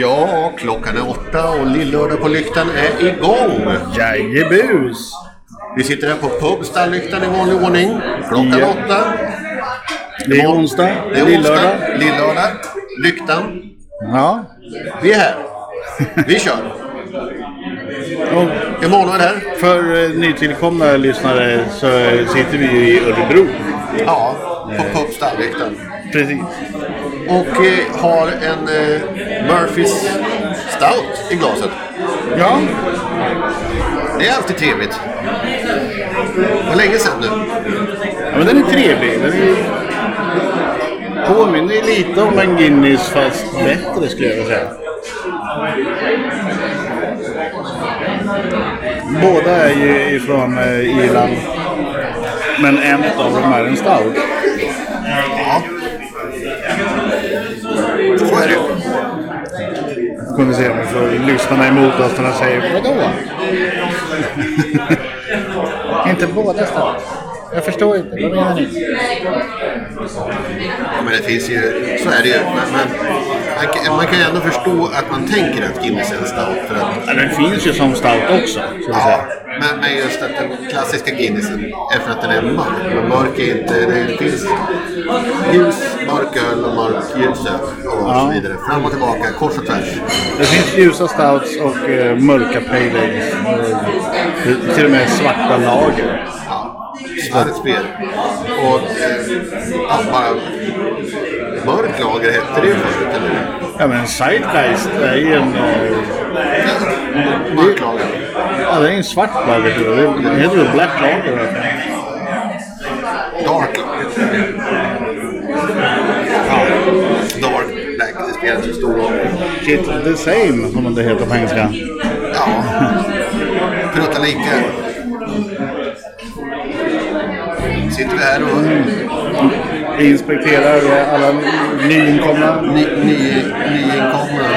Ja, klockan är åtta och Lillördag på lyktan är igång. Jajebus! Vi sitter här på pub Stalllyktan i vanlig ordning. Klockan Ja. åtta. Det är onsdag, Det är lillördag. Lillördag. Lyktan. Ja. Vi är här. Vi kör. Och Emanuel här. för eh, nytillkomna lyssnare så eh, sitter vi ju i Örebro. Ja, på pub Stalllyktan. Precis. Och eh, har en eh, Murphys Stout i glaset. Ja, Det är alltid trevligt. Det var länge sedan nu. ja men den är trevlig. Den är påminner lite om en Guinness fast bättre skulle jag vilja säga. Båda är ju ifrån eh, Irland. Men en av dem är en stout. Om vi får lyssnarna emot oss när de säger vadå? inte båda stout. Jag förstår inte. Vad menar ni? Ja, men det finns ju, så är det ju. Men, men man, kan, man kan ju ändå förstå att man tänker att Guinness är en stout. För att, Ja, den finns ju som stout också. Ska ja, säga. Men, men just att den klassiska Guinnessen är för att den är mörk. Men mörk är inte, det finns ljus, mörk öl och mörk ljus öl och så vidare. Fram och tillbaka, kors och tvärs. Det finns ljusa stouts och eh, mörka pale. Eh, till och med svarta lager. Ja, starkt spel. Och eh, ja, bara mörk lager hette det ju förut, eller? Ja men Zeitgeist är ju en... Eh, Ja, Mörk lager. Det är en svart jag. Det heter väl Black Lager? Dark lager. Ja, dark black, det spelar inte så stor roll. Shit the same som det heter på engelska. Ja, prutta lika. Sitter vi här och Vi inspekterar alla nyinkomna. ny, ny, nyinkomna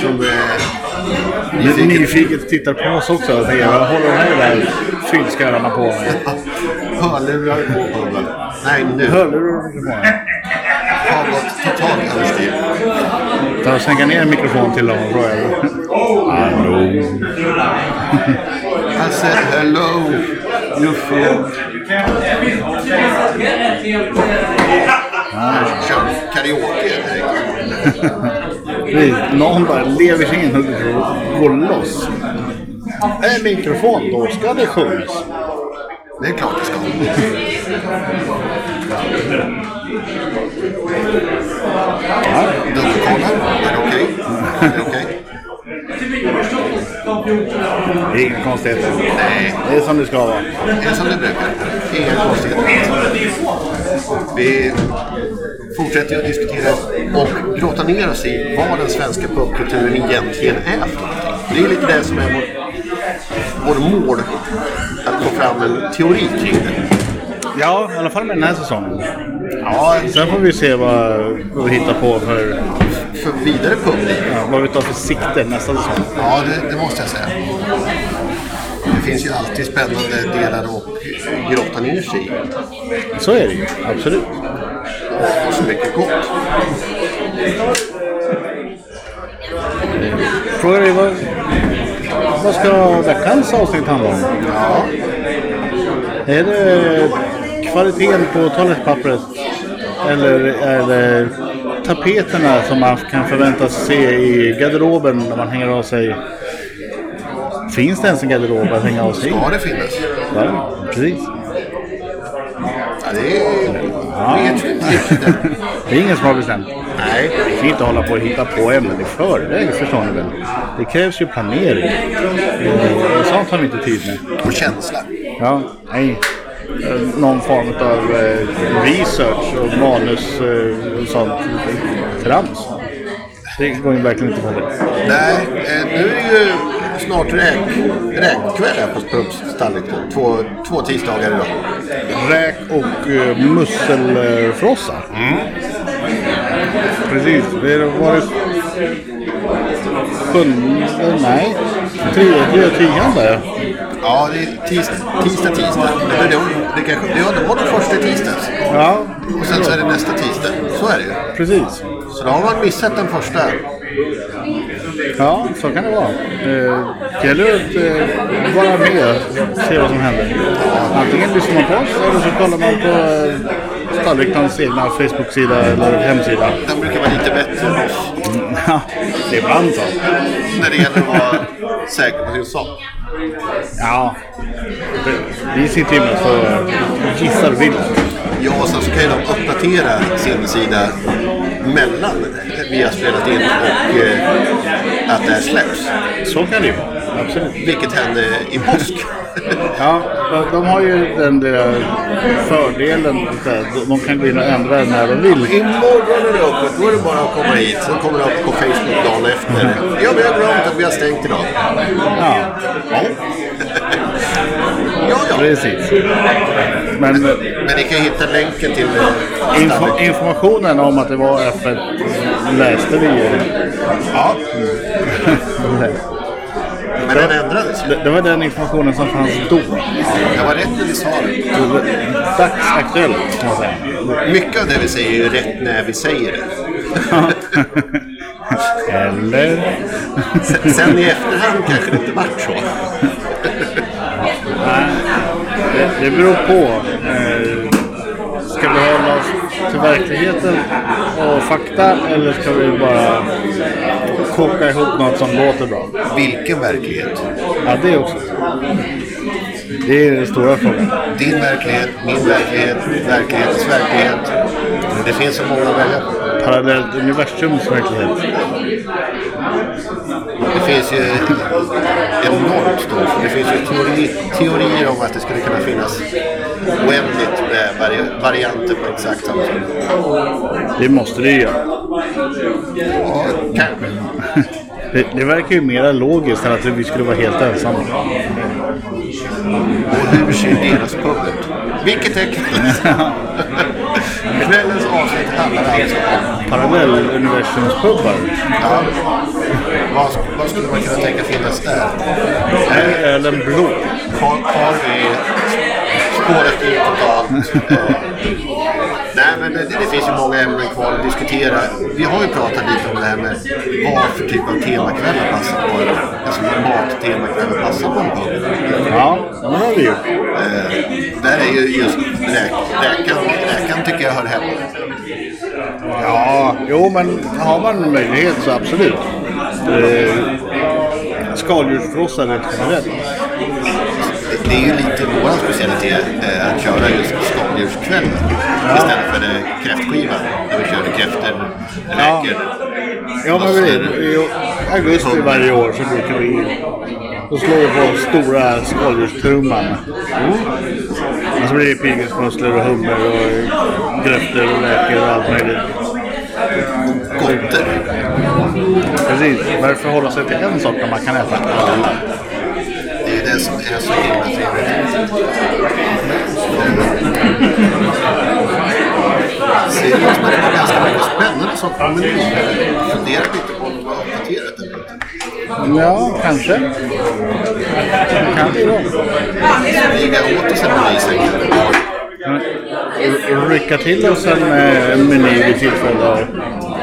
som är Lite nyfiket nyfiket tittar på oss också och tänker vad håller de här där fyllskallarna på med? hörlurar på puben. Nej, nu Hörlurar på mig. har gått totalt överstyr. Ta och sänka ner en mikrofon till dem och fråga. Hallå? I said hello, you fool. Kör karaoke direkt. Precis. Någon bara lever sig in och går loss. En mikrofon, då ska det sjungas. Det är klart det ska. Ja. Dubbelkollar. Är det okej? Är det okej? Det är inga konstigheter. Nej, Det är som det ska vara. det är som det brukar. Inga konstigheter. Vi fortsätter att diskutera och gråta ner oss i vad den svenska pubkulturen egentligen är för någonting. Det är lite det som är vår, vår mål. Att få fram en teori kring det. Ja, i alla fall med den här säsongen. Ja, Sen får vi se vad, vad vi hittar på för, för vidare publik. ja, vad vi tar för sikte nästa säsong. Ja, det, det måste jag säga. Det finns ju alltid spännande delar att grotta ner sig i. Så är det ju, absolut. Och så mycket gott. Frågar dig vad, vad ska veckans avsnitt handla om? Ja, Är det kvaliteten på toalettpappret? Eller är det tapeterna som man kan förväntas se i garderoben när man hänger av sig? Finns det ens en garderob att hänga av sig i? ska det finnas? Ja, precis. Ja, det är... vet inte riktigt än. Det är ingen som har bestämt. Nej, Vi kan inte hålla på och hitta på ämnen i förväg, förstår ni väl? Det krävs ju planering. Eh, Sånt har vi inte tid med. och känsla. Ja, nej. Eh, Någon form av eh, research och manus och sånt trams. Det går ju verkligen inte på det. Nej, nu är det ju snart räk, räkkväll här på Pubs. Två, två tisdagar idag. Räk och eh, musselfrossa. Precis. Det var det sjunde, nej, tredje, tionde. Ja, det är tis, tisdag, tisdag. Det, det, det, kanske, det var den första tisdags. Ja, Och sen så är det nästa tisdag. Så är det ju. precis. Så då har man missat den första Ja, så kan det vara. Eh, Det gäller att eh, vara med och se vad som händer. Antingen lyssnar man på oss eller så kollar man på eh, Stallriktans egna Facebook-sida eller hemsida. Den brukar vara lite bättre än oss. Ja, det är ibland så. När det gäller att vara säker på sin sak. Ja, vi sitter ju mest och gissar vilt. Ja, och sen så kan ju de uppdatera sin sida mellan vi har spelat in och eh, att det här släpps. Så kan det ju vara. Absolut. Vilket hände i påsk. Ja, de, har ju den där fördelen att de kan gå in och ändra när de vill. Imorgon är det öppet, då är det bara att komma hit. Sen kommer det upp på Facebook dagen efter. Ja, vi har glömt att vi har stängt idag. Ja, Ja, ja. ja. precis. Men Men ni kan hitta länken till eh, info, informationen om att det var öppet läste vi ju. Ja, men den ändrades. Det, det var den informationen som fanns då. Det var rätt när vi sa det. Dagsaktuellt kan man säga. Mycket av det vi säger är ju rätt när vi säger det. Eller? Sen, sen i efterhand kanske det inte vart så. Det, det beror på. Eh, ska vi hålla oss till verkligheten och fakta eller ska vi bara koka ihop något som låter bra? Vilken verklighet? Ja, det också. Det är den stora frågan. Din verklighet, min verklighet, verklighetens verklighet. Det finns så många att välja. Parallellt universums verklighet. Det finns ju enormt stort. Det finns ju teori, teorier om att det skulle kunna finnas oändligt med vari, varianter på exakt samma sak. Det måste det ju göra. Ja, kanske. Det, det verkar ju mer logiskt än att vi skulle vara helt ensamma. Och hur ser deras pub ut? Vilket är kvällens? kvällens avsnitt handlar alltså om Parallelluniversumspubbar. ja, vad, vad skulle man kunna tänka finnas där? Är ölen blå? Har, har vi spårat ut totalt? Nej, men det, det finns ju många ämnen kvar att diskutera. Vi har ju pratat lite om det här med vad för typ av temakvällar passar på Alltså mattemakvällar passar på en pub. Ja, det har vi gjort. Eh, där är ju just räk, räkan, räkan tycker jag hör hemma. Ja, jo men har man möjlighet så absolut. Eh, skaldjursfrossa rent generellt. Det är ju lite vår specialitet eh, att köra just skaldjurskvällen istället för det kräftskivan. Där vi körde kräftor, räkor, Ja, men vi, i augusti varje år så brukar vi då slår vi på stora skaldjurstrumman. Och så blir det pilgrimsmusslor och hummer och gröftor och räkor och allt möjligt. Gotter. Precis. Varför hålla sig till en sak när man kan äta alla? Det är ju det som är så himla trevligt. Ser ut som att det var ganska mycket spännande saker på menyn. Funderar lite på om det var uppdaterat eller inte. Ja, kanske. Kan det vara. Smyga åt oss en meny sen kanske. R- Rycka till oss en eh, meny vid tillfälle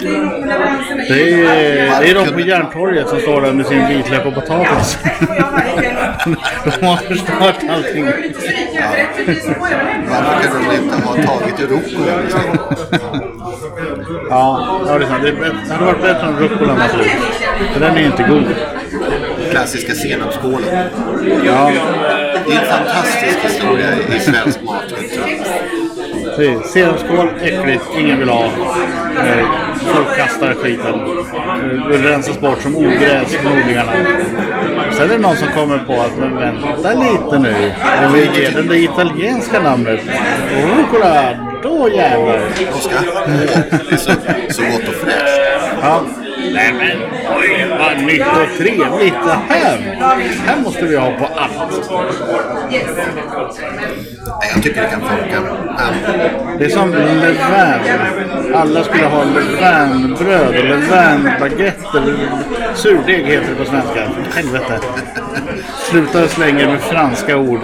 Det är, det är de på Järntorget som står där med sin vitlök och potatis. De har förstört allting. Varför kunde de inte ha tagit rucola istället? Ja, ja det är sant. Det hade varit bättre om rucolan var slut. För den är inte god. Klassiska senapsskålen. Ja, Det är en fantastisk historia i svensk matkultur. Precis. Senapsskål, äckligt, ingen vill ha. Eh, Folk kastar skiten. Eh, Det rensas bort som ogräs från odlingarna. Sen är det någon som kommer på att men vänta lite nu. Om vi ger den det italienska namnet rucola, då jävlar. Är så, så gott och fräscht. Ja, Nej men oj, vad nytt och trevligt det här. här måste vi ha på allt. Nej, Jag tycker det kan funka. Det är som levain. Alla skulle ha levainbröd och levainbaguetter. Surdeg heter det på svenska. Helvete. Sluta slänga med franska ord.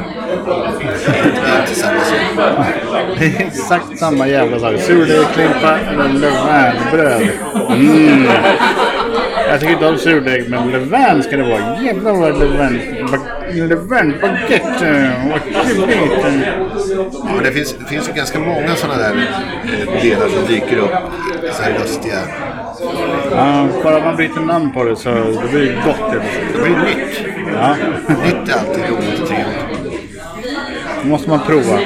Det är exakt samma jävla sak. Surdegslimpa eller levainbröd. Mm. Jag tycker inte om surdeg, men levain ska det vara. Jävlar vad levain... Levainbaguette. Vad trevligt. Ja, det, finns, det finns ju ganska många sådana där eh, delar som dyker upp. Så här lustiga. Ja, bara man byter namn på det så det blir det gott. Det blir nytt. Ja, Nytt är alltid roligt och trevligt. det måste man prova.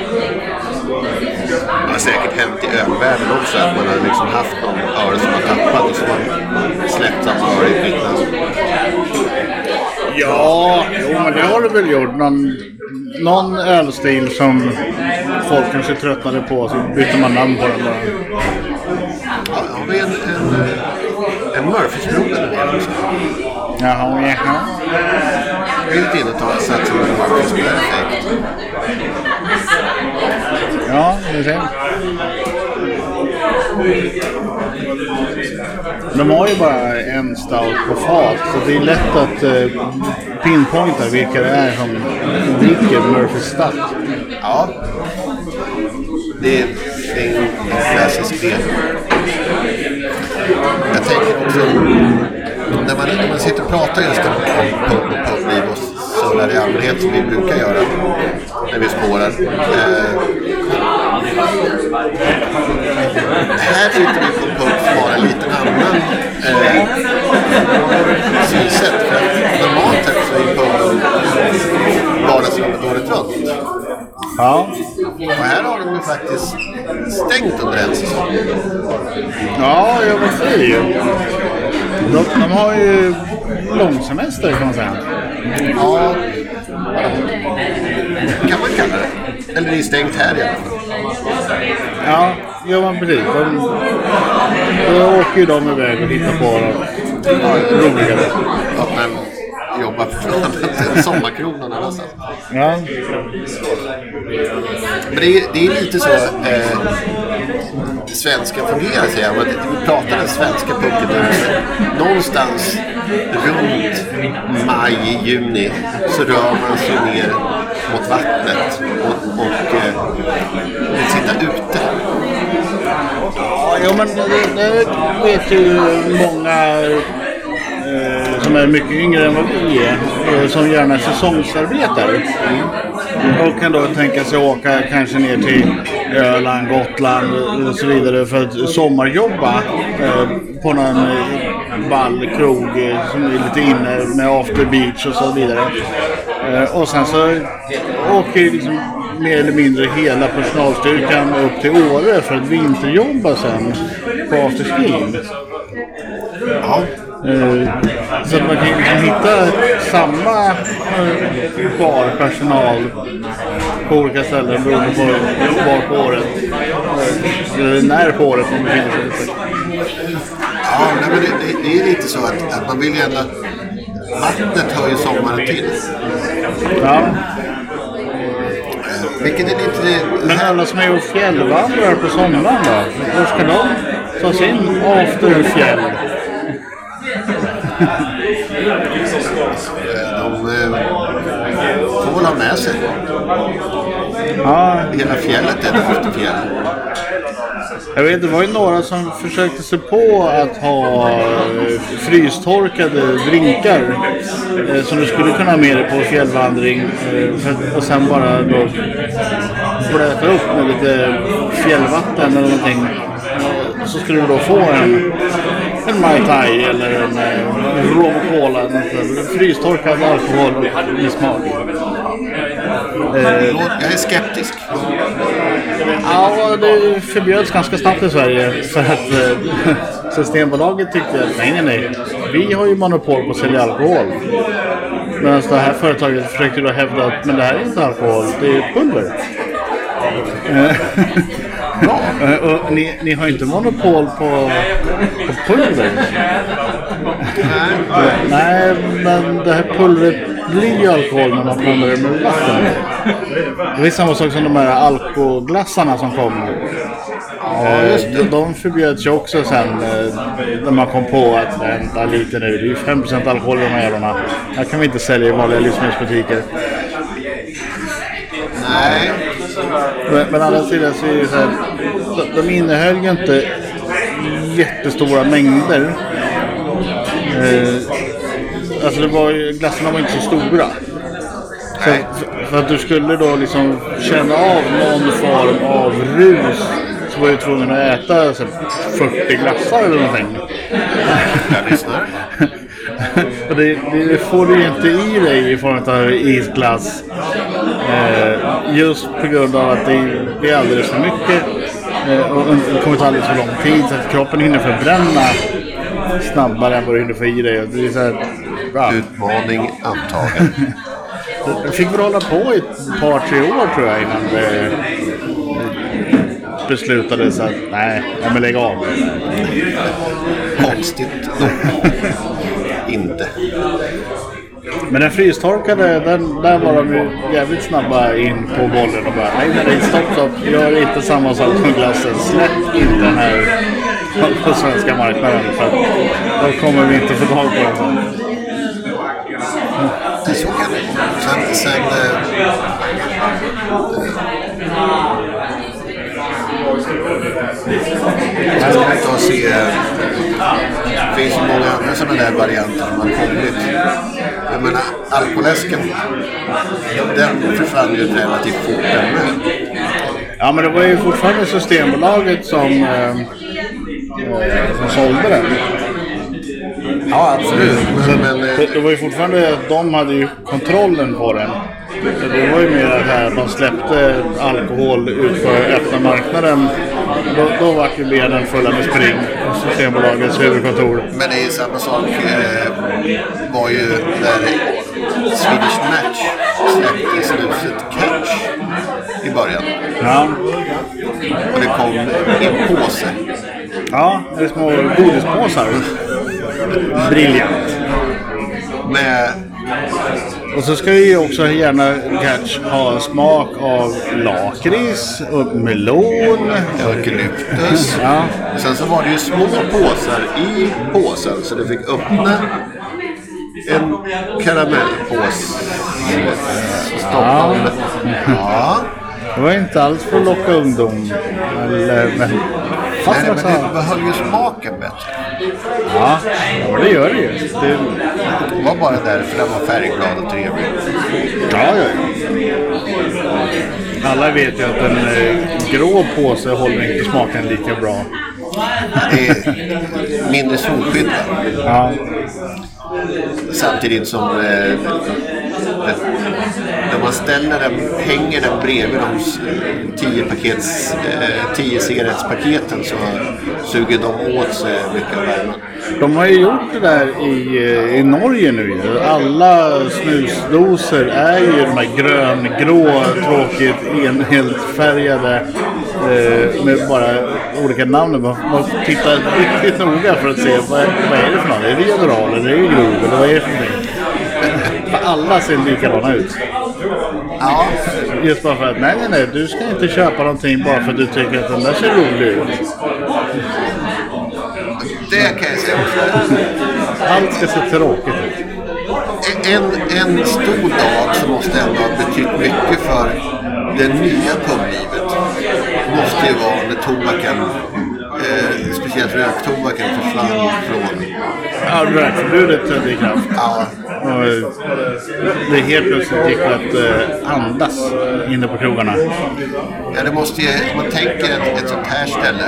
Har säkert hänt i ölvärlden också att man har liksom haft någon öre som har tappat och så har man släppt samma öre i ett namn. Ja, jo, men det har du väl gjort. Någon, någon ölstil som folk kanske tröttnade på så byter man namn på den bara. Ja, har vi en, en, en Murphys-broder nere också. Jaha, jaha. Vi är lite inne och tar sats med Murphys perfekt. Ja, vi ser. De har ju bara en stout på fat så det är lätt att eh, pinpointa vilka det är som dricker Murphy Stout. Ja. Det är en klassisk del. Jag tänker också när man, när man sitter och pratar just om pub och publiv och surrar i allmänhet som vi brukar göra när vi spårar. Eh, här sitter vi på som har en liten annan eh, synsätt. Normalt sett så är ju puben vardagsrummet året runt. Ja, Och här har de ju faktiskt stängt under en säsong. ja jag vill säga de, de har ju långsemester kan man säga. Ja, kan man kalla det. Eller det är stängt här i alla fall. Ja, ja men precis. De, då åker ju de iväg och hittar på något ja, roligare. För annat än sommarkrog någon annanstans. Ja, Men det är, det är lite så eh, svenska fungerar säger jag. Men Vi pratar den svenska pucken. Någonstans runt maj, juni så rör man sig ner mot vattnet och, och eh, sitta ute. ja men det, det vet ju många eh, som är mycket yngre än vad vi är. Eh, som gärna säsongsarbetar. Och kan då tänka sig åka kanske ner till Öland, Gotland och så vidare för att sommarjobba eh, på någon eh, ball krog eh, som är lite inne med after beach och så vidare. Eh, och sen så åker liksom mer eller mindre hela personalstyrkan upp till Åre för att vinterjobba sen på afterskin. Ja, Eh, Så att man kan liksom hitta samma eh, barpersonal på olika ställen beroende på var på året. eh, Eller när på året man befinner sig. ja nej, men det, det, det är lite så att, att man vill ju ändå... Vattnet hör ju sommaren till. Ja. Eh, Vilket är lite... Men alla som är och fjällvandrar på sommaren då? Var ska de ta sin after fjäll? De eh, får väl ha med sig. Ja, Hela fjället är ett afterfjäll. Jag vet, det var ju några som försökte sig på att ha eh, frystorkade drinkar eh, som du skulle kunna ha med dig på fjällvandring eh, för, och sen bara då blöta upp med lite fjällvatten eller någonting. Eh, så skulle du då få en, en Mai Tai eller en eh, rom och cola, frystorkad alkohol med smak. Eh, Jag är skeptisk. Ja, det förbjöds ganska snabbt i Sverige för att eh, Systembolaget tyckte att nej, nej, nej. Vi har ju monopol på att sälja alkohol. Medan det här företaget försökte då hävda att men det här är inte alkohol, det är pulver. Eh, och ni, ni har inte monopol på, på pulver. Nej, men det här pulvret blir ju alkohol när man blandar det med vatten. Det är samma sak som de här alkoglassarna som kom. Eh, de, förbjöds ju också sen eh, när man kom på att vänta lite nu, det är ju 5% alkohol i de här jävlarna. Här kan vi inte sälja i vanliga livsmedelsbutiker. Nej, Men, men andra sidan så är det så här, de innehöll ju inte jättestora mängder. Eh, alltså det var ju, glassarna var inte så stora. Så, Nej. för, för att du skulle då liksom känna av någon form av rus så var du tvungen att äta så här, 40 glassar eller någonting. jag lyssnar. Det, det, får du ju inte i dig i form av isglass. Eh, just på grund av att det, det är alldeles för mycket. Eh, och det kommer ta alldeles för lång tid så att kroppen hinner förbränna snabbare än vad du hinner få i dig. Det är så här, bra. Utmaning antagen. Det fick väl hålla på i ett par, tre år tror jag innan det beslutades att nej, nej men lägg av. Konstigt. Inte. Men den frystorkade, den, där var de ju jävligt snabba in på bollen och bara nej, nej, stopp, stopp, gör inte samma sak som glassen. Släpp inte den här på, svenska marknaden för då kommer vi inte få tag på den. Sen, sen eh, Det är roligt se. Eh, det finns ju många andra sådana där varianter som har kommit. Jag menar, alkoläsken. Den försvann ju relativt fort den. Ja, men det var ju fortfarande Systembolaget som, eh, som sålde den. Ja, absolut. Men, men Det, eh, det var ju fortfarande att de hade ju kontrollen på den. Det var ju mer att här, man släppte alkohol ut på öppna marknaden. Då, då var ju benen fulla med spring på Systembolagets huvudkontor. Men det är samma sak. Eh, var ju när Swedish Match släppte snuset Catch i början. Ja, Och det kom i en påse. ja det är små godispåsar. Briljant. Med, Och så ska ju också gärna Catch ha smak av lakrits och melon. eukalyptus. Ja. Sen så var det ju små påsar i påsen så du fick öppna en karamellpåse. Man Ja. Det var inte alls för att locka ungdom. Eller, men, fast Nej, men det behöll ju smaken bättre. ja, ja, det gör det ju. Det, Det var bara därför den var färgglad och trevlig. ja, ja, ja. Alla vet ju att en eh, grå påse håller inte smaken lika bra. Det är mindre solskydd va? Ja, Samtidigt som eh, när man ställer den, hänger den bredvid de tio 10 pakets, eh, tio cigarettspaketen så suger de åt sig mycket av värmen. de har ju gjort det där i, eh, i Norge nu ju. Alla snusdoser är ju de här gröngrå, tråkigt enhetsfärgade eh, med bara olika namn. Man, man tittar riktigt noga för att se vad, vad är det för något. Är det General eller är det Grov eller vad är det för någonting? För alla ser likadana ut. Ja, Just bara för att nej, nej, nej, du ska inte köpa någonting bara för att du tycker att den där ser rolig ut. det kan jag säga också. Allt ska se tråkigt ut. En, en stor dag som måste ändå ha betytt mycket för det nya publivet måste ju vara när tobaken, eh, speciellt röktobaken, försvann från... Ja, rökförbudet trädde i kraft. Ja, Och eh, det helt plötsligt gick att eh, andas inne på krogarna. ja, det måste ju, man tänker ett, ett sånt här ställe.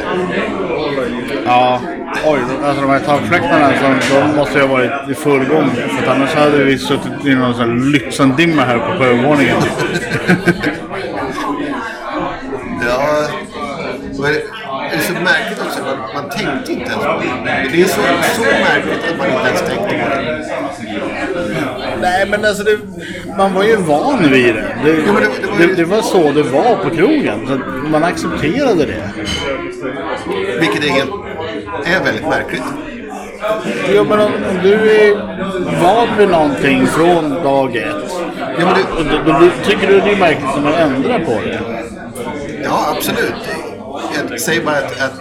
Ja, oj, alltså de här takfläktarna som, de måste ju ha varit i full gång. För annars hade vi suttit i någon sån här Lützendimma här på övervåningen. Ja, och det det är så märkligt också. Man, tänkte inte ens på det. Det är så, så märkligt att man inte ens tänkte på det. Nej, men alltså det, man var ju van vid det. Det, Jo, det- det var ju- det, det var så det var på krogen. Så man accepterade det. Vilket är, helt, är väldigt märkligt. Jo, men om, om du är van vid någonting från dag ett. Ja, men det, Då, då, då tycker du det är märkligt när man ändrar på det. Ja, absolut. Jag säger bara att, att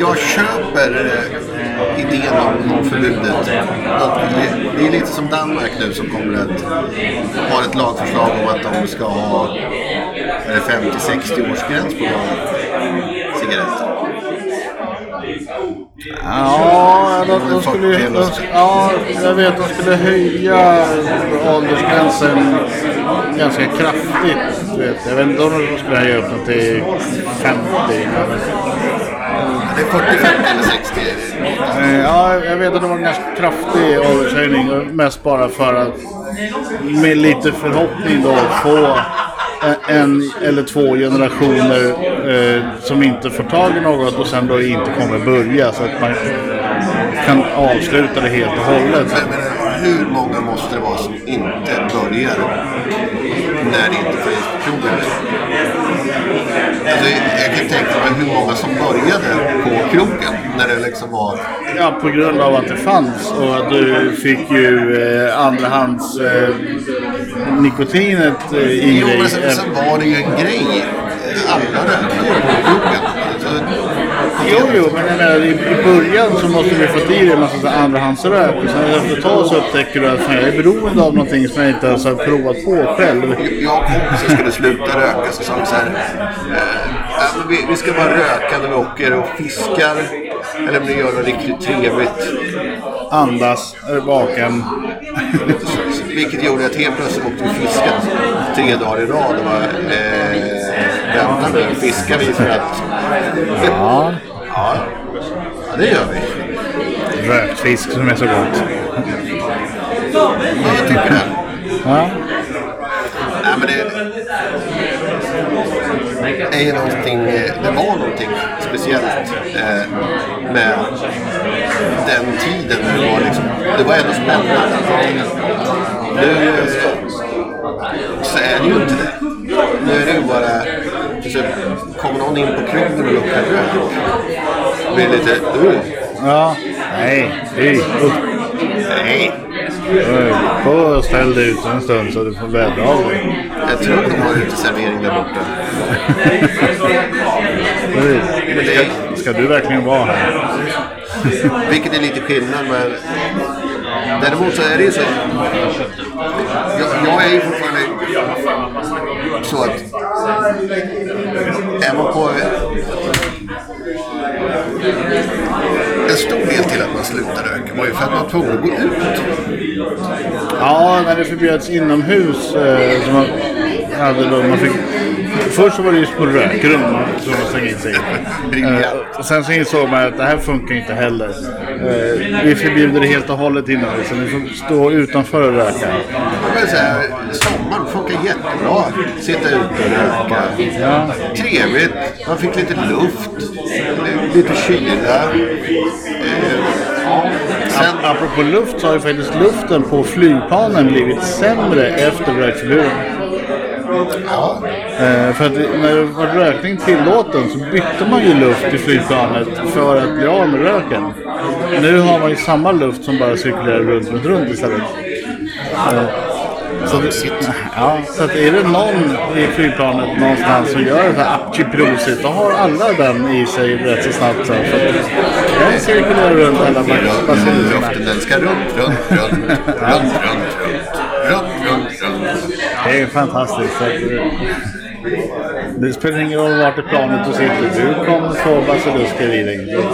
jag köper eh, idén om, om förbudet. Och det, det är lite som Danmark nu som kommer att ha ett lagförslag om att de ska ha 50-60 årsgräns på cigaretter. Ja, de, de skulle, de, ja, jag vet de skulle höja åldersgränsen ganska kraftigt. Vet. Jag vet inte om de skulle höja upp den till 50. Men, Det är 40, 50 eller 60. är det. eh, ja, jag vet att det var en ganska kraftig åldershöjning. Mest bara för att med lite förhoppning då få en- eller två generationer eh, som inte får tag i något och sen då inte kommer börja så att man kan avsluta det helt och hållet. Men, men hur många måste det vara som inte börjar när det inte finns på krogen? Alltså, jag kan tänka mig hur många som började på krogen när det liksom var... Ja, på grund av att det fanns och att du fick ju eh, andrahands eh, nikotinet eh, i Jo, dig. men sen, sen var det ju en grej. Alla rökte på krogen. Jo, jo, men jag menar, i, i början så måste du få i dig en massa andrahandsrök. Och sen efter ett tag så upptäcker du att fan, jag är beroende av någonting som jag inte ens har provat på själv. jag och kompisen skulle sluta röka så sa vi så här. Eh, men vi, vi ska bara röka när vi åker och fiskar. Eller om vi gör något riktigt trevligt. Andas, är vaken. Vilket gjorde att helt plötsligt åkte vi fiskat tre dagar i rad och var eh, vänta nu, fiskar vi för att... Ja, Ja, ja det gör vi. rökt fisk som är så gott. Ja, jag tycker det. Ja. Nej, men det är ju någonting, det var någonting speciellt eh, med den tiden det var liksom, det var ändå spännande. Nu så är det ju inte det. Nu är det ju bara, så kommer någon in på krogen och luktar rök. Det lite, uh, Ja. Nej, fy. Nej. Gå och ställ dig ute en stund så du får vädra av dig. Jag tror de har uteservering där borta. Precis. Men det är, Ska du verkligen vara här? Vilket är lite skillnad men Däremot så är det ju så Jag, jag är ju fortfarande så att än vad på En stor del till att man slutade röka var ju för att man var tvungen att gå ut. Ja, när det förbjöds inomhus. Eh, man hade då, man fick, först var det ju små rökrum som man stänga in sig. Eh, och sen så insåg man att det här funkar inte heller. Eh, vi förbjuder det helt och hållet inomhus. Så ni får stå utanför och röka. Här, sommaren funkar jättebra. Sitta ute och röka. Ja. Trevligt. Man fick lite luft. Lite kyla. Eh, sen, Apropå luft så har ju faktiskt luften på flygplanen blivit sämre efter rökförbudet ja, Eh, för att när det var rökning tillåten så bytte man ju luft i flygplanet för att bli av med röken. Nu har man ju samma luft som bara cirkulerar runt, runt, runt istället. Eh, så, det, ja, så att är det någon i flygplanet någonstans som gör så här apchiprosit, då har alla den i sig rätt så snabbt. Så, för att den cirkulerar runt alla bacillerna. luften den ska runt, runt, runt, runt, runt, runt, runt, runt, runt. Det är fantastiskt. Eh, det spelar ingen roll vart i planet du sitter. Du kommer få basilusker i dig.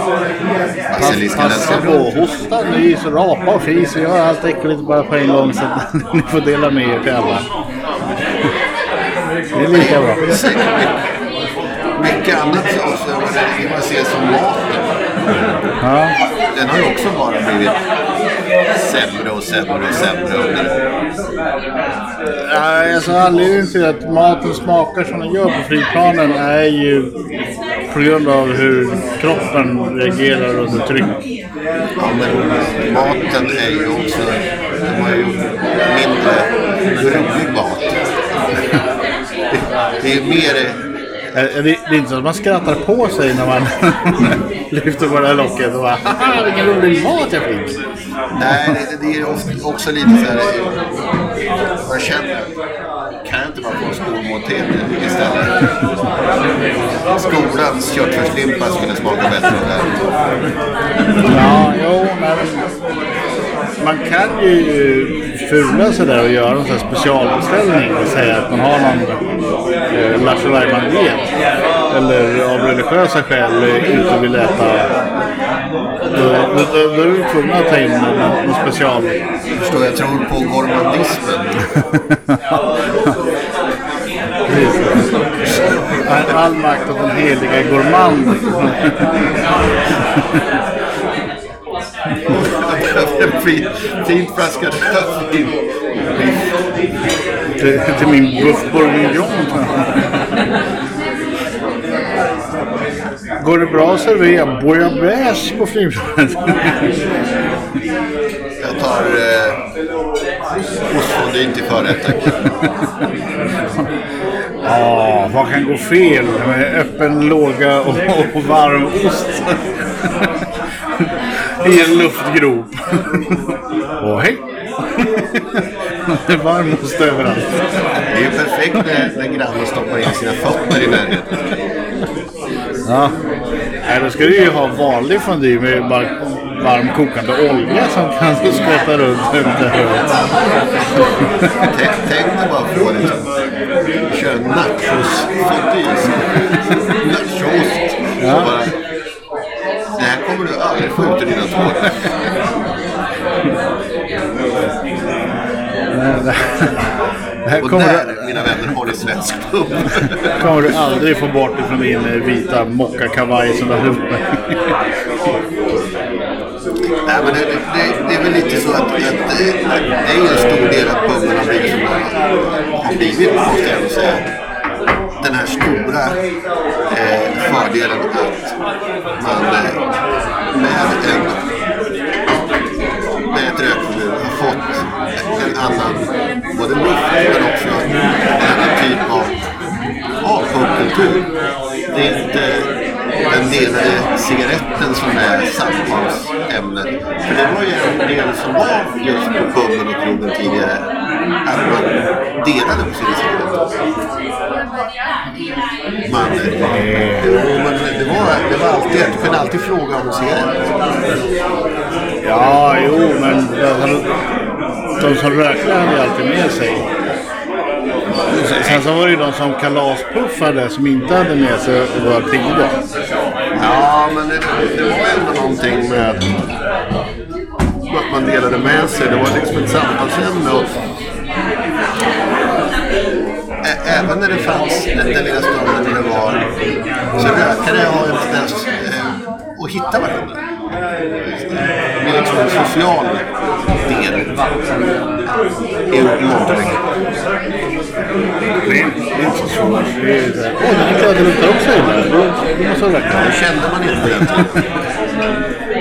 Passa på. Hosta, nys, rapa och fis. Vi gör allt äckligt bara på en gång så att ni får dela med er till alla. Det är lika bra. Mycket annat det man ser som maten. Ja. Den har ju också bara blivit sämre och sämre och sämre. under- Nej, alltså anledningen till att maten smakar som den gör på flygplanen är ju på grund av hur kroppen reagerar under tryck. Ja, men maten är ju också, de har ju mindre rolig mat. Det- är ju mer Det det är inte så att man skrattar på sig när man lyfter på det här locket och bara Haha, vilken rolig mat jag fick. Nej, det, det är också lite så här... Man känner... Kan jag inte bara få en skolmåltid istället? Skolans köttfärslimpa skulle smaka bättre där. Ja, jo, men man kan ju fula sig där och göra en sån här specialbeställning. Och säga att man har någon eh, Lattjo Lajban-diet. Eller av religiösa skäl eh, inte vill äta. Då, då, är du tvungen att ta in någon, special. Förstår, jag tror på gourmandismen. All, makt åt den heliga gourmand. en fin, fin flaska rödvin. till, till min buff bourguignon. Går det bra att servera bouillabaisse på flygplanet? Jag tar eh, ostfondue till förrätt tack. Ja, vad kan gå fel med öppen låga och, och varm ost? I en luftgrop. Och hej! Det är varm ost överallt. Det är ju perfekt när, när grannen stoppar in sina fötter i närheten. Ja. Nej, då ska du ju ha vanlig fondue med bara varm kokande olja som kan skvätta runt här. Tänk, dig bara få liksom, köra nachos-fondue. Nachoost. Ja. Det här kommer du aldrig få ut ur dina tår. Det här Och där, du, mina vänner, har ni svensk pub. kommer du aldrig få bort ifrån din eh, vita mockakavaj som du har med. Nej, men det, det, det är väl lite så att, att det, det är en stor del att puben har blivit som har blivit, måste jag säga. Den här stora eh, fördelen att man eh, med, en, annan, både luft men också en typ av, av. Det är inte den delade cigaretten som är samtalsämnet. För det var ju en del som var just på puben och krogen tidigare. Att man delade på sina cigaretter. Man, man, jo, men det, var, det var alltid, du kunde alltid fråga om cigaretter. Ja, jo, men de, som rökte hade ju alltid med sig. Sen så var det ju de som kalaspuffade som inte hade med sig våra tider. Ja, men det, det var ändå någonting med att man delade med sig. Det var liksom ett samtalsämne. Och, även när det fanns den, lilla stunden när det var så rökare har en tendens eh, att hitta varandra. Det är liksom en social del och mycket. Det är inte så svårt. Åh, den här det luktar också illa. Då måste jag röka. Det kände man inte på den tiden.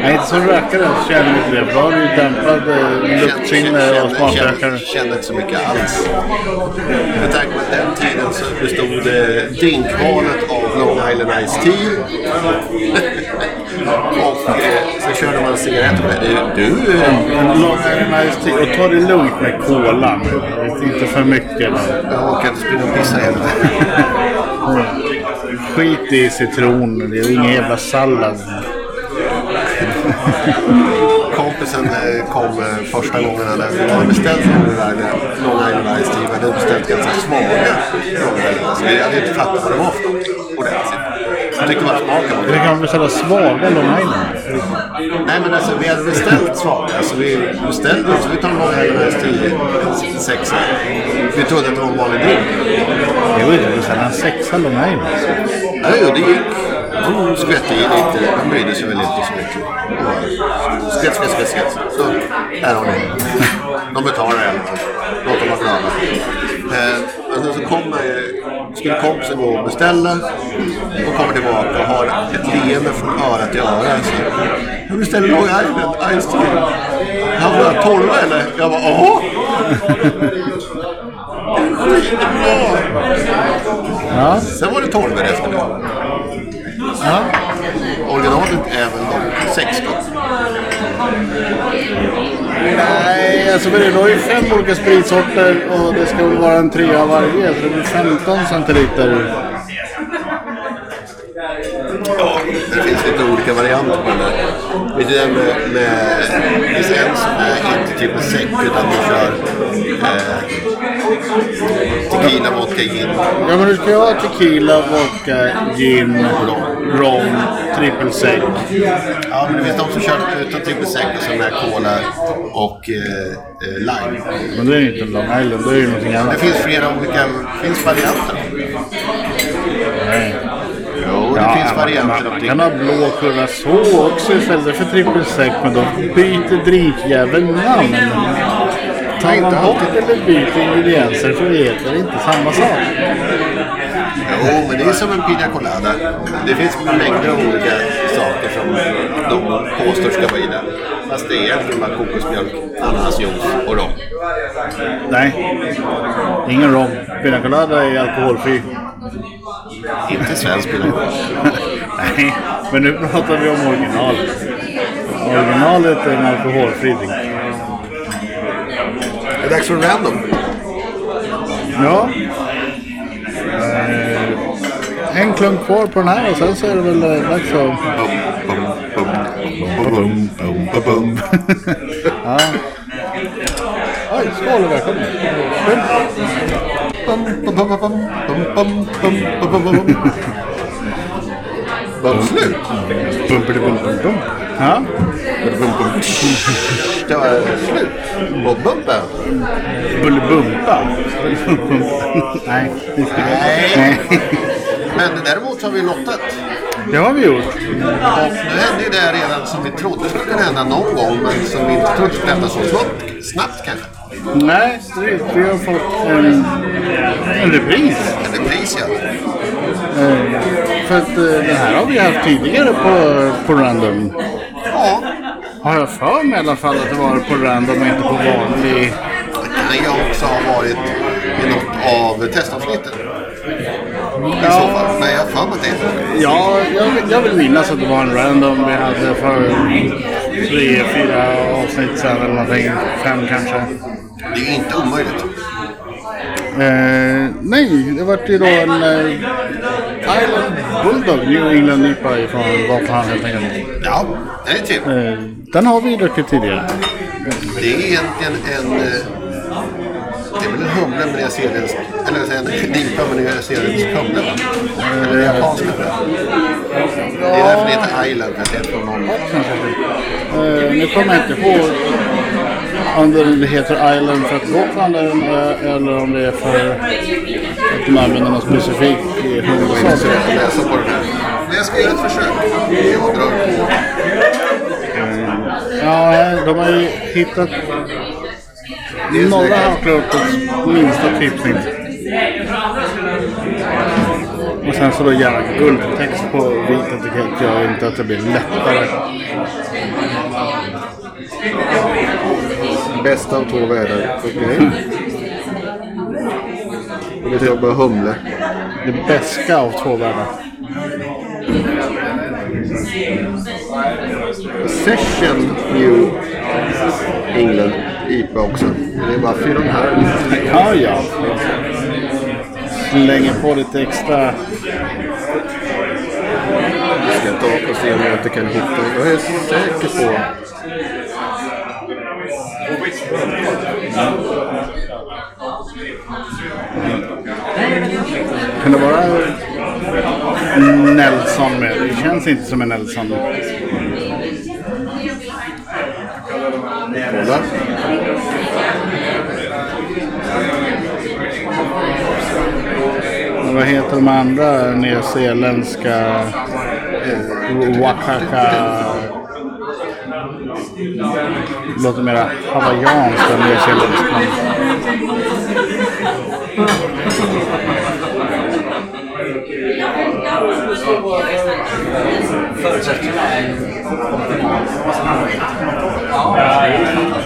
Nej, inte som rökare så känner vi inte det. Då har du dämpad eh, luktsinne och smakrökare. kände, kände inte så mycket alls. Med tanke på att den tiden så bestod eh, drinkvalet av Long Island Ice Tea. och så körde man cigaretter med. Du. Och ta det lugnt med kolan. Inte för mycket. jag orkar inte springa och pissa heller. Skit i citron. Det är ingen jävla sallad. Kompisen eh, kom eh, första gången han hade beställt Long Island Ice Tea. Men hade beställt ganska svaga. Så vi hade inte fattat vad det var för något ordentligt. Jag tyckte bara smaken var Det kan beställa svaga Long Island. Nej men alltså vi hade beställt svaga. Alltså vi beställde så vi tar Long Island Ice Tea, sexa. Vi trodde att det var en vanlig drink. Jo, det är beställa en sexa Long Island. Ja, jo, det gick. Hon skvätte i lite. Han brydde sig väl inte så mycket. Skvätt, skvätt, skvätt, skvätt. Så, här har ni. De betalar i alla fall. Låt dem vara glada. Eh, men sen så kommer, skulle kompisen gå och beställa och kommer tillbaka och har ett leende från öra till öra. Så, jag beställer Long Island Ice Tea. Han bara, torra eller? Jag bara, åh! Ja. Sen var det 12 efter det. ja. Originalet är väl de 16. Nej, alltså men det ju fem olika spritsorter och det ska väl vara en trea av varje. Så det blir 15 centiliter. Ja, det finns lite olika varianter på den där. Vet du den med, med det finns en som är inte typ en säck utan du kör eh, tequila, vodka, gin. Ja men du ska ju ha tequila, vodka, gin, rom, trippelsec. Ja, men det finns de som kör utan triple sec och som är cola och eh, eh, lime. Men det är ju inte Long Island, det är ju någonting Det annat. finns flera olika finns varianter. Nej. Jo, det Ja, finns varianter av man det. kan ha blå curacao också istället för trippelsec men då byter drinkjäveln namn. Tar man bort eller byter ingredienser så heter det inte samma sak. Jo, men det är som en pina colada. Det finns mängder av olika saker som de påstår ska vara i den. Fast det är egentligen bara kokosmjölk, ananasjuice och rom. Nej, ingen rom. Pina colada är alkoholfri. Inte svensk pina colada. Nej, men nu pratar vi om originalet. Originalet är en alkoholfri drink. Det är dags för random. Ja. Eh, en klunk kvar på den här och sen så är det väl eh, dags att... ja. Oj, skål och välkommen. Var det slut? Bumpity bum bum bum. Ja. Det var slut. Och bumpen. Bullebumpa. Nej. Nej. Men däremot har vi lottat. Det har vi gjort. Och nu hände ju det redan som vi trodde skulle kunna hända någon gång, men som vi inte trodde skulle hända så snabbt, snabbt kanske. Nej, vi har fått en, en repris. En repris ja. Eh, För att eh, det här har vi haft tidigare på, på Random. Ja, Har jag för mig i alla fall att det var på Random och inte på vanlig. det kan ju också ha varit i något av testavsnitten. I Ja. så fall. Men jag har för mig att det. Ja, jag, jag vill minnas att det var en Random vi hade för tre, fyra avsnitt sedan eller någonting. Fem kanske. Det är ju inte omöjligt. Eh, nej, det vart ju då en eh, Island Bulldog New England IPA ifrån Vapenhamn helt enkelt. Ja, det är trevligt. Eh, den har vi druckit tidigare. Det är egentligen en... eh, Det är väl en humle med nyzeeländsk... Eller jag säger en IPA med nyzeeländsk humle va? Eller japansk humle. Det är därför det heter Island, för att det är från någon... Eh, nu kommer jag inte ihåg om det heter Island för att Gotland är eller om det är för att de använder någon specifik. Men jag ska göra ett försök. Jag drar på. Ja, de har ju hittat norra halvklotets minsta typsnitt. Och sen så då gärna guldtext på vit etikett gör inte att det blir lättare. Bästa av två världar. Okej. Och det tar bara humle. Det beska av två världar. Session New England IPA också. Det är bara fyra halv. Ja, ja. Slänger på lite extra. Ska jag ta och se om jag inte kan hitta. Jag är säker på... Kan det vara Nelson med? Det känns inte som en Nelson. Kolla. Vad heter de andra nyzeeländska eh, Låter mera hawaiianskt än nyzeeländskt. men-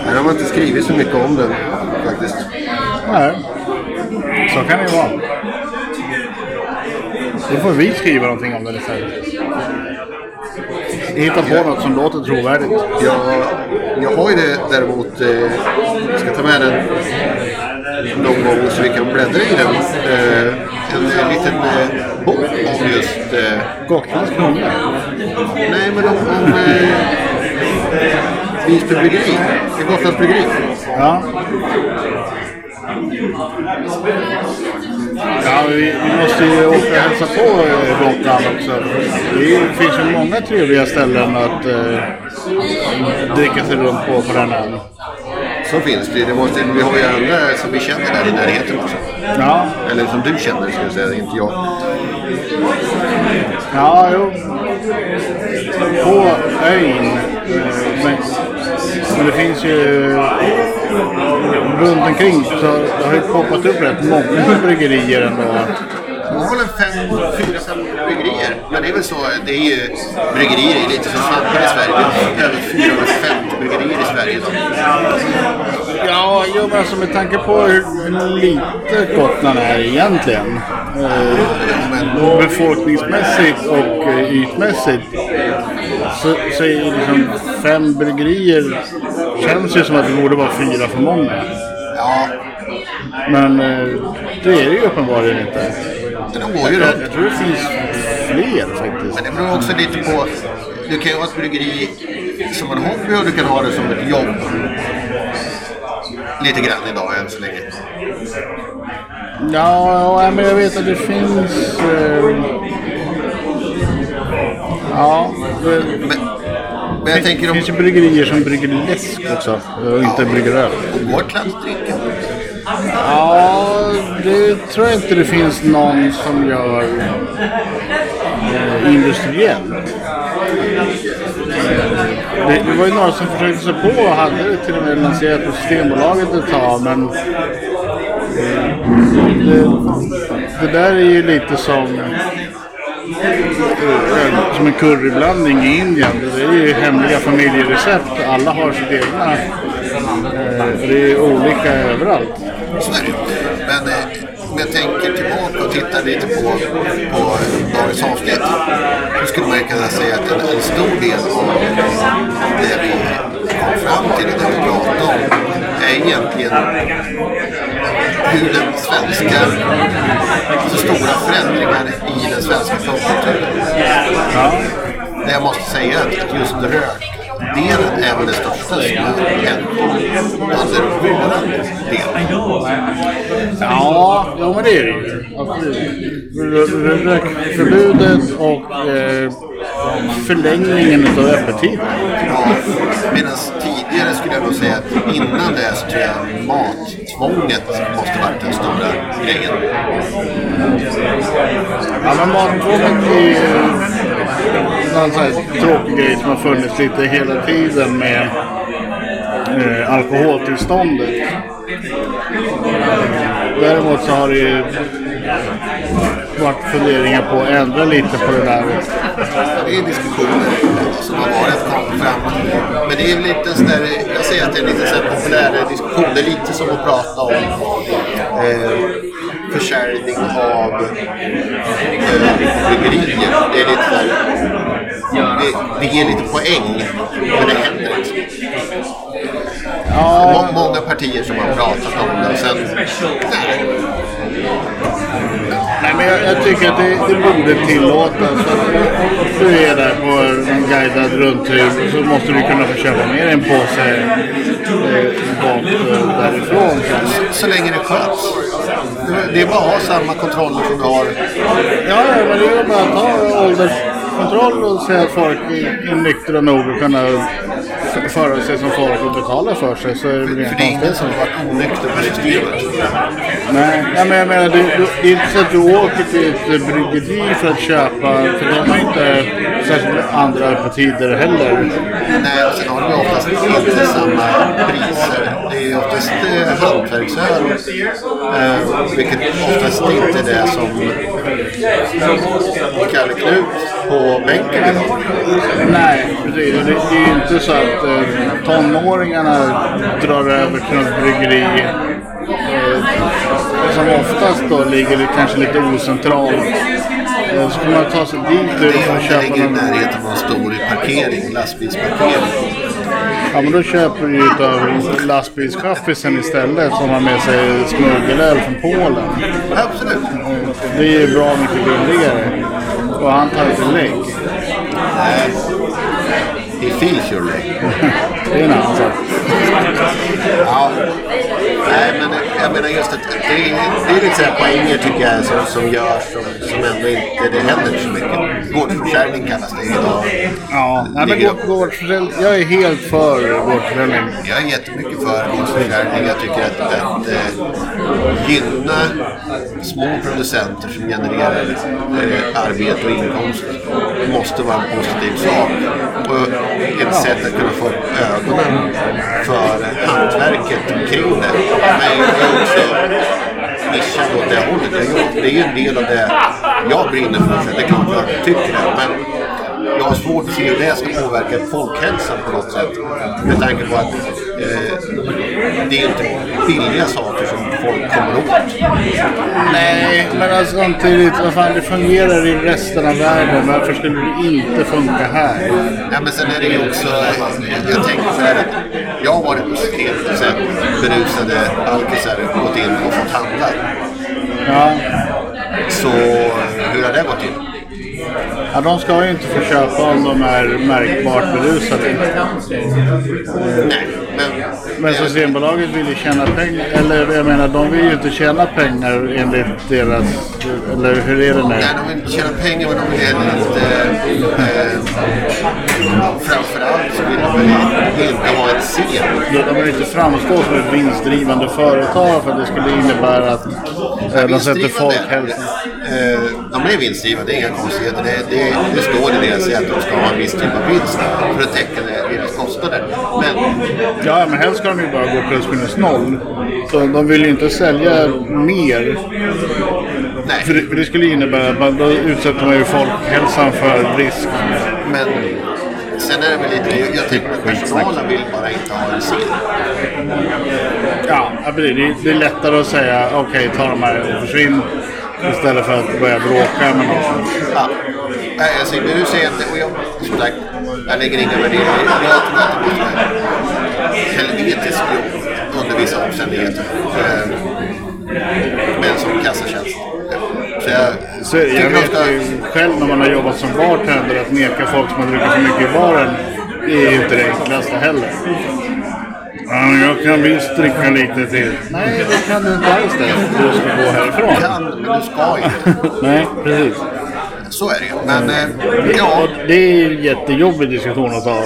Här har inte skrivit så mycket om den faktiskt. Nej. Så kan det ju vara. Då får vi skriva någonting om det istället. Hitta på något som låter trovärdigt. Jag, jag har ju det däremot, eh, ska ta med den någon gång så vi kan bläddra i den. Eh, en liten eh, bok om just, eh, Gotlands kronor. nej men om, om eh, Visby bryggeri, Gotlands bryggeri. Ja. Ja, vi, vi måste ju åka och hälsa på eh, Gotland också. Det finns ju många trevliga ställen att eh, dricka sig runt på på den ön. Så finns det, det måste, vi har ju andra som vi känner där i närheten också. Ja, Eller som du känner ska jag säga, inte jag. ja, jo. På ön. eh, Men, men det finns ju runt omkring så det har ju poppat upp rätt många bryggerier ändå. Det var väl fem, fyra, fem bryggerier. Men det är väl så, det är ju bryggerier är lite som svampar i Sverige. Vi har över 450 bryggerier i Sverige idag. Ja, jo, men alltså med tanke på hur litet Gotland är egentligen. Eh, befolkningsmässigt och eh, ytmässigt. Så, så är det liksom fem bryggerier känns ju som att det borde vara fyra för många. Ja, Men eh, det är det ju uppenbarligen inte. men de går ju Jag, jag tror det finns fler faktiskt. Men det beror också lite på, du kan ju ha ett bryggeri som en hobby och du kan ha det som ett jobb. Lite grann idag än så länge. Ja, ja, men jag vet att det finns... Eh, ja, det, Men, men jag tänker Det om finns ju bryggerier som brygger läsk också och inte brygger öl. Drycker. Ja, det tror jag inte det finns någon som gör eh, industriellt. Det, det var ju några som försökte sig på och hade det till och med lanserat på Systembolaget ett tag men eh, det, det där är ju lite som Eh, som en curryblandning i Indien. Det är ju hemliga familjerecept. Alla har sitt egna. Eh, det är olika överallt. Så är det. Men eh, om jag tänker tillbaka och tittar lite på, på dagens avsnitt. Då skulle man kunna säga att en, en stor del av det vi kom fram till och det vi pratade om är egentligen hur den svenska, så stora förändringar i den svenska. Det jag måste säga att just rökdelen är väl det största som har hänt under vår del. Ja, ja men det är det ju. R- Rökförbudet och eh, förlängningen av öppettider. Ja, Medan tidigare skulle jag nog säga att innan det så tror jag mattvånget måste varit den stora grejen. Ja, men mattvånget är någon sån här tråkig grej som har funnits lite hela tiden med eh, alkoholtillståndet. Eh, däremot så har det ju varit funderingar på att ändra lite på det där. Det är diskussioner som har varit kom fram. Men det är väl lite sån där, jag säger att det är lite så här populär diskussion. Det är lite som att prata om eh, försäljning av eh, bryggerier. Det är lite där, det, det ger lite poäng, men det händer inte. Ja, Må- Många partier som har pratat om det och sen... Nej. nej, men jag, jag tycker att det, det borde tillåtas. Att du är där på en guidad rundtur så måste du kunna få köpa med dig en påse eh, mat eh, därifrån. sen. Så länge det sköts. Det- är bara att ha samma kontroller som du har. Ja, ja, men det är bara att ta ålderskontroll och se att folk är nyktra nog att kunna f- föra sig som folk och betala för sig. Så är det väl För det är ingen som har varit onykter på det systemet. Nej, ja, men jag menar, det, det är inte så att du åker till ett bryggeri för att köpa, för de har inte särskilt andra öppettider heller. Nej, och sen har de ju oftast inte samma priser. Det är oftast eh, hantverksöl. Eh, vilket oftast inte är det som Kalle Knut på bänken idag. Nej, precis. Och Det, det är ju inte så att eh, tonåringarna drar över till något bryggeri eh, som oftast då ligger kanske lite ocentralt. Eh, Så kan man ta sig dit och köpa ligger i någon... närheten av en stor parkering, lastbilsparkering. Ja men då köper du ju utav lastbilschaffisen istället som har med sig smuggelöl från Polen. Absolut. Det är ju bra mycket billigare. Och han tar inte lägg. Nej. He feels your leg. Det är en annan sak. Ja. Nej, men jag menar just att det är, det är lite sådär poänger tycker jag som, som görs som, som ändå inte, det händer så mycket. Gårdsförsäljning kallas det idag. Ja, nej, men gårdsförsäljning. Jag är helt för gårdsförsäljning. Jag är jättemycket för gårdsförsäljning. Jag tycker att, att eh, gynna små producenter som genererar eh, arbete och inkomst måste vara en positiv sak. Och ett sätt att kunna få upp ögonen för hantverket kring det. Men jag är också nischad åt det hållet. Jag Det är ju en del av det jag brinner för. Det är klart jag tycker det. Men jag har svårt att se hur det ska påverka folkhälsan på något sätt. Med tanke på att eh, det är inte billiga saker som folk kommer åt. Nej, men alltså, samtidigt, vad fan, det fungerar i resten av världen. Varför skulle det inte funka här? Ja, men sen är det ju också, jag, jag tänker så här att jag har varit på systemet och sett berusade alkisar gått in och fått handla. Ja, Så hur har det gått till? ja, de ska ju inte få köpa om de är märkbart berusade. Nej, men... Men Systembolaget vill ju tjäna pengar. Eller jag menar, de vill ju inte tjäna pengar enligt deras... Eller hur är det nu? Nej, de vill inte tjäna pengar men de vill heller inte... Eh, framförallt så vill de väl inte ha en scen. De vill inte framstå som ett vinstdrivande företag för att det skulle innebära att eh, de sätter folkhälsan. Eh, de är vinstgivande, det är inga konstigheter. Det, det, det står i deras att de ska ha en viss typ av vinst för att täcka. Men Ja, men helst ska de ju bara gå plus minus noll. Så de vill ju inte sälja mer. nej, För det, för det skulle innebära att man, då utsätter man ju folkhälsan för risk. men sen är det väl lite... Jag, tänker att personalen vill bara inte ha en scen. Ja, det, är, det är lättare att säga okej, ta de här och försvinn. Istället för att börja bråka med någon. Ja. Nej, alltså, nu säger inte... Och jag, som sagt, jag lägger inga värderingar. Jag tror att det vara helvetiskt jobb under vissa omständigheter. Eh, Men som kassatjänst. Så jag, Så jag vet ska... ju själv när man har jobbat som bartender att neka folk som har druckit för mycket i baren. Det är ju inte det enklaste heller. Ja, jag kan visst dricka lite till. Nej, det kan du inte alls det. Du ska gå härifrån. kan, men du ska inte. Nej, precis. Så är det ju. Men eh, ja, det är en jättejobbig diskussion att ta.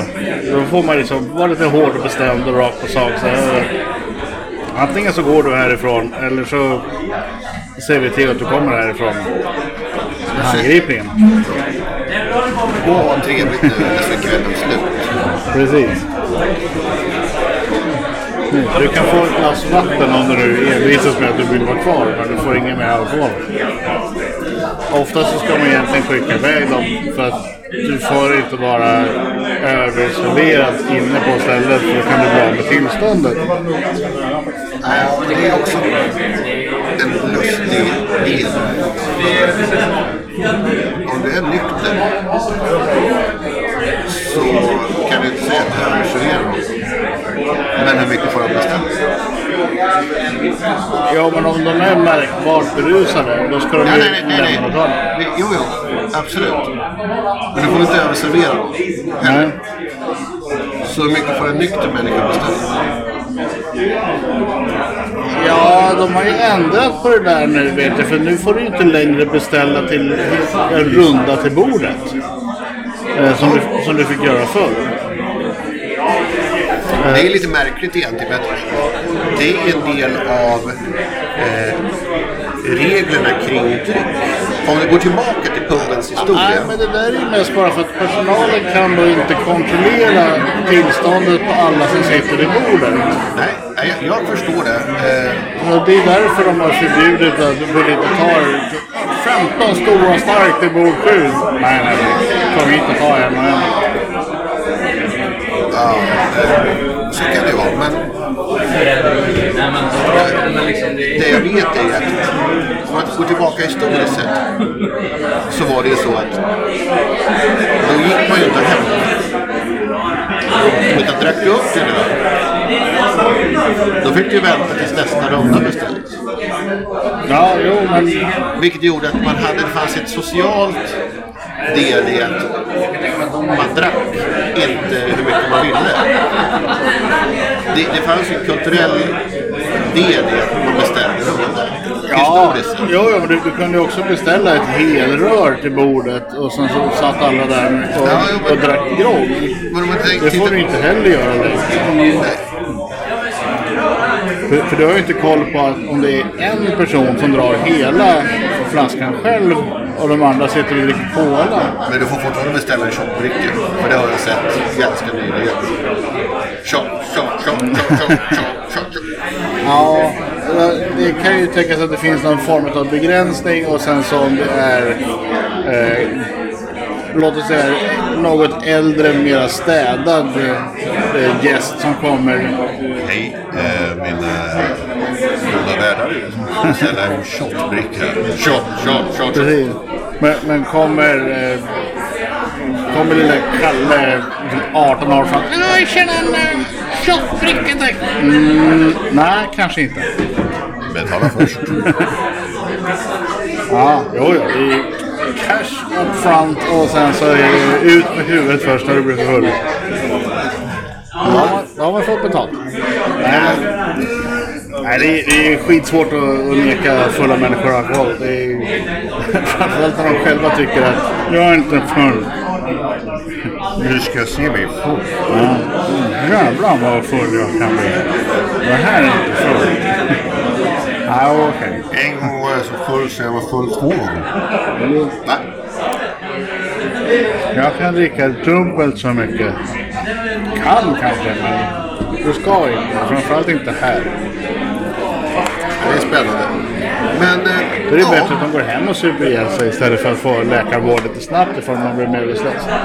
Då får man liksom vara lite hård och bestämd och rakt på sak. Så här, antingen så går du härifrån eller så ser vi till att du kommer härifrån. Handgripningen. gå och ha trevligt nu eller så är kvällen slut. Precis. Du kan få ett glas vatten om du envisas med att du vill vara kvar, men du får ingen mer alkohol. Oftast så ska man egentligen skicka iväg dem för att du får inte vara överserverad inne på stället för då kan du bli av med tillståndet. Nej, det är också en lustig bild. Om du är nykter så kan du inte säga att du överserverar någon. Men hur mycket får de bestämma? Ja, men om de är märkbart berusade, då ska de ju nej, nej. nej, lämna dem. nej. Jo, jo. Absolut. Men du får inte överservera någon. Nej. Så hur mycket får en nykter människa bestämma? Ja, de har ju ändrat på det där nu vet jag. För nu får du inte längre beställa till en runda till bordet. Eh, som, du, som du fick göra förr. Det är lite märkligt egentligen. för att Det är en del av eh, reglerna kring dryck. Om vi går tillbaka till pubens Nej, historia. men det där är ju mest bara för att personalen kan då inte kontrollera tillståndet på alla som sitter vid bordet. Nej, nej, jag, förstår det. Eh, Och det är därför de har förbjudit att du får inte ta 15 stora stark till bord 7. Nej, nej, nej. Kom hit och ta en och en. Att om man går tillbaka historiskt sett så var det ju så att då gick man ju inte hem. Utan drack du upp öl då fick du vänta tills nästa runda beställdes. Ja, jo, men Vilket gjorde att man hade, det fanns ett socialt del i att man drack inte hur mycket man ville. Det, det fanns en kulturell del i att man beställde Ja, Historiskt jo, jo, men du, du kunde också beställa ett helrör till bordet och sen så satt alla där och, Ja, jo, men- och drack grogg. Det får du inte heller göra längre. För, för du har ju inte koll på att om det är en person som drar hela flaskan själv och de andra sitter och dricker cola. Men du får fortfarande beställa en shotbricka. För det har jag sett ganska nyligen. Shot, shot, shot, shot, shot, shot, shot. Ja, det kan ju tänkas att det finns någon form av begränsning och sen så om det är eh, låt oss säga något äldre, mera städad eh, gäst som kommer. Hej, eh, mina goda värdar. Beställa en shotbricka. Shot, shot, shot. Precis. Men, men kommer, eh, kommer lille Kalle, 18 år fram. Jag känner en shotbricka tack. Mm, nej, kanske inte. Betala först. Ja, jo, jo. Det är cash up front och sen så är det ut med huvudet först när du blir för full. Då har man, då har man fått betalt. Nej, nej det, är, det är skitsvårt att, att neka fulla människor alkohol. Det är, framförallt när de själva tycker att jag är inte full. Nu ska jag se mig full. Ja. Jävlar vad full jag kan bli. Det här är inte full. Ja, okej. En gång var jag så full så jag var full två gånger. Va? Jag kan dricka dubbelt så mycket. Kan kanske, men du ska inte. Framförallt inte här. Det är spännande. Men... Eh, Då är det ja, bättre att de går hem och super ihjäl sig istället för att få läkarvård lite snabbt ifall man blir medvetslös. Eh,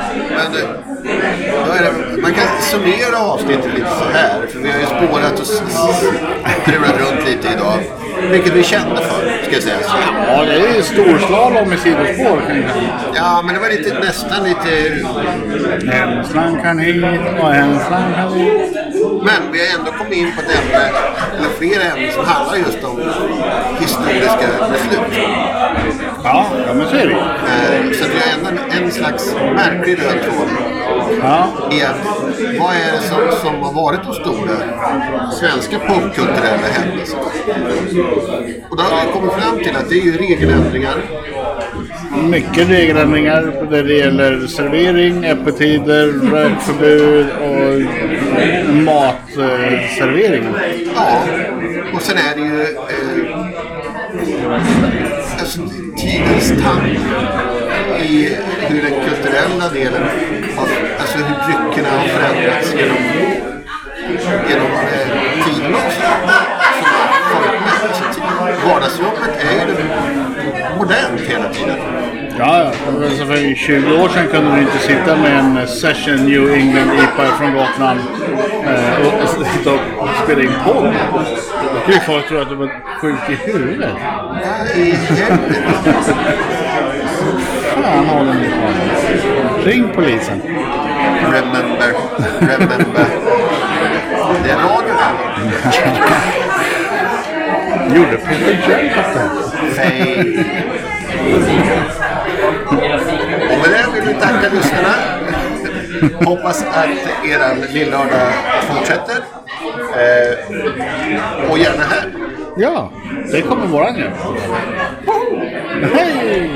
man kan summera avsnittet lite så här. För vi har ju spårat och s- s- trulat runt lite idag. Vilket vi kände för, ska jag säga. Så. Ja, det är storslalom i sidospår. Ja, men det var lite, nästan lite... En slang kan hit och en slang kan dit. Men vi har ändå kommit in på ett ämne, eller flera ämnen som handlar just om historiska beslut. Ja, ja men så är det. Eh, Så det är ändå en, en slags märklig röd tråd. Ja, att vad är det som, som har varit de stora svenska popkulturella händelserna? Och då har vi kommit fram till att det är ju regeländringar mycket regeländringar när det gäller servering, öppettider, rökförbud och matservering. Ja, och sen är det ju eh, alltså, tidens tand i hur den kulturella delen, av, alltså hur dryckerna har förändrats genom, genom eh, tiden också. Vardagsjobbet är ju modernt hela tiden. Ja. Alltså för 20 år sedan kunde du inte sitta med en Session New England IPA från Gotland eh, och, och sitta och spela in podd. Då kan ju folk tro att du var sjuk i huvudet. Helvete. Fan håller ni på med? Ring polisen. Remember, remember. Det är radio. Gjorde Peter det? Hej. Och med det vill vi tacka lyssnarna. Hoppas att eran lillördag fortsätter. Eh, och gärna här. Ja, det kommer våran göra. Hej!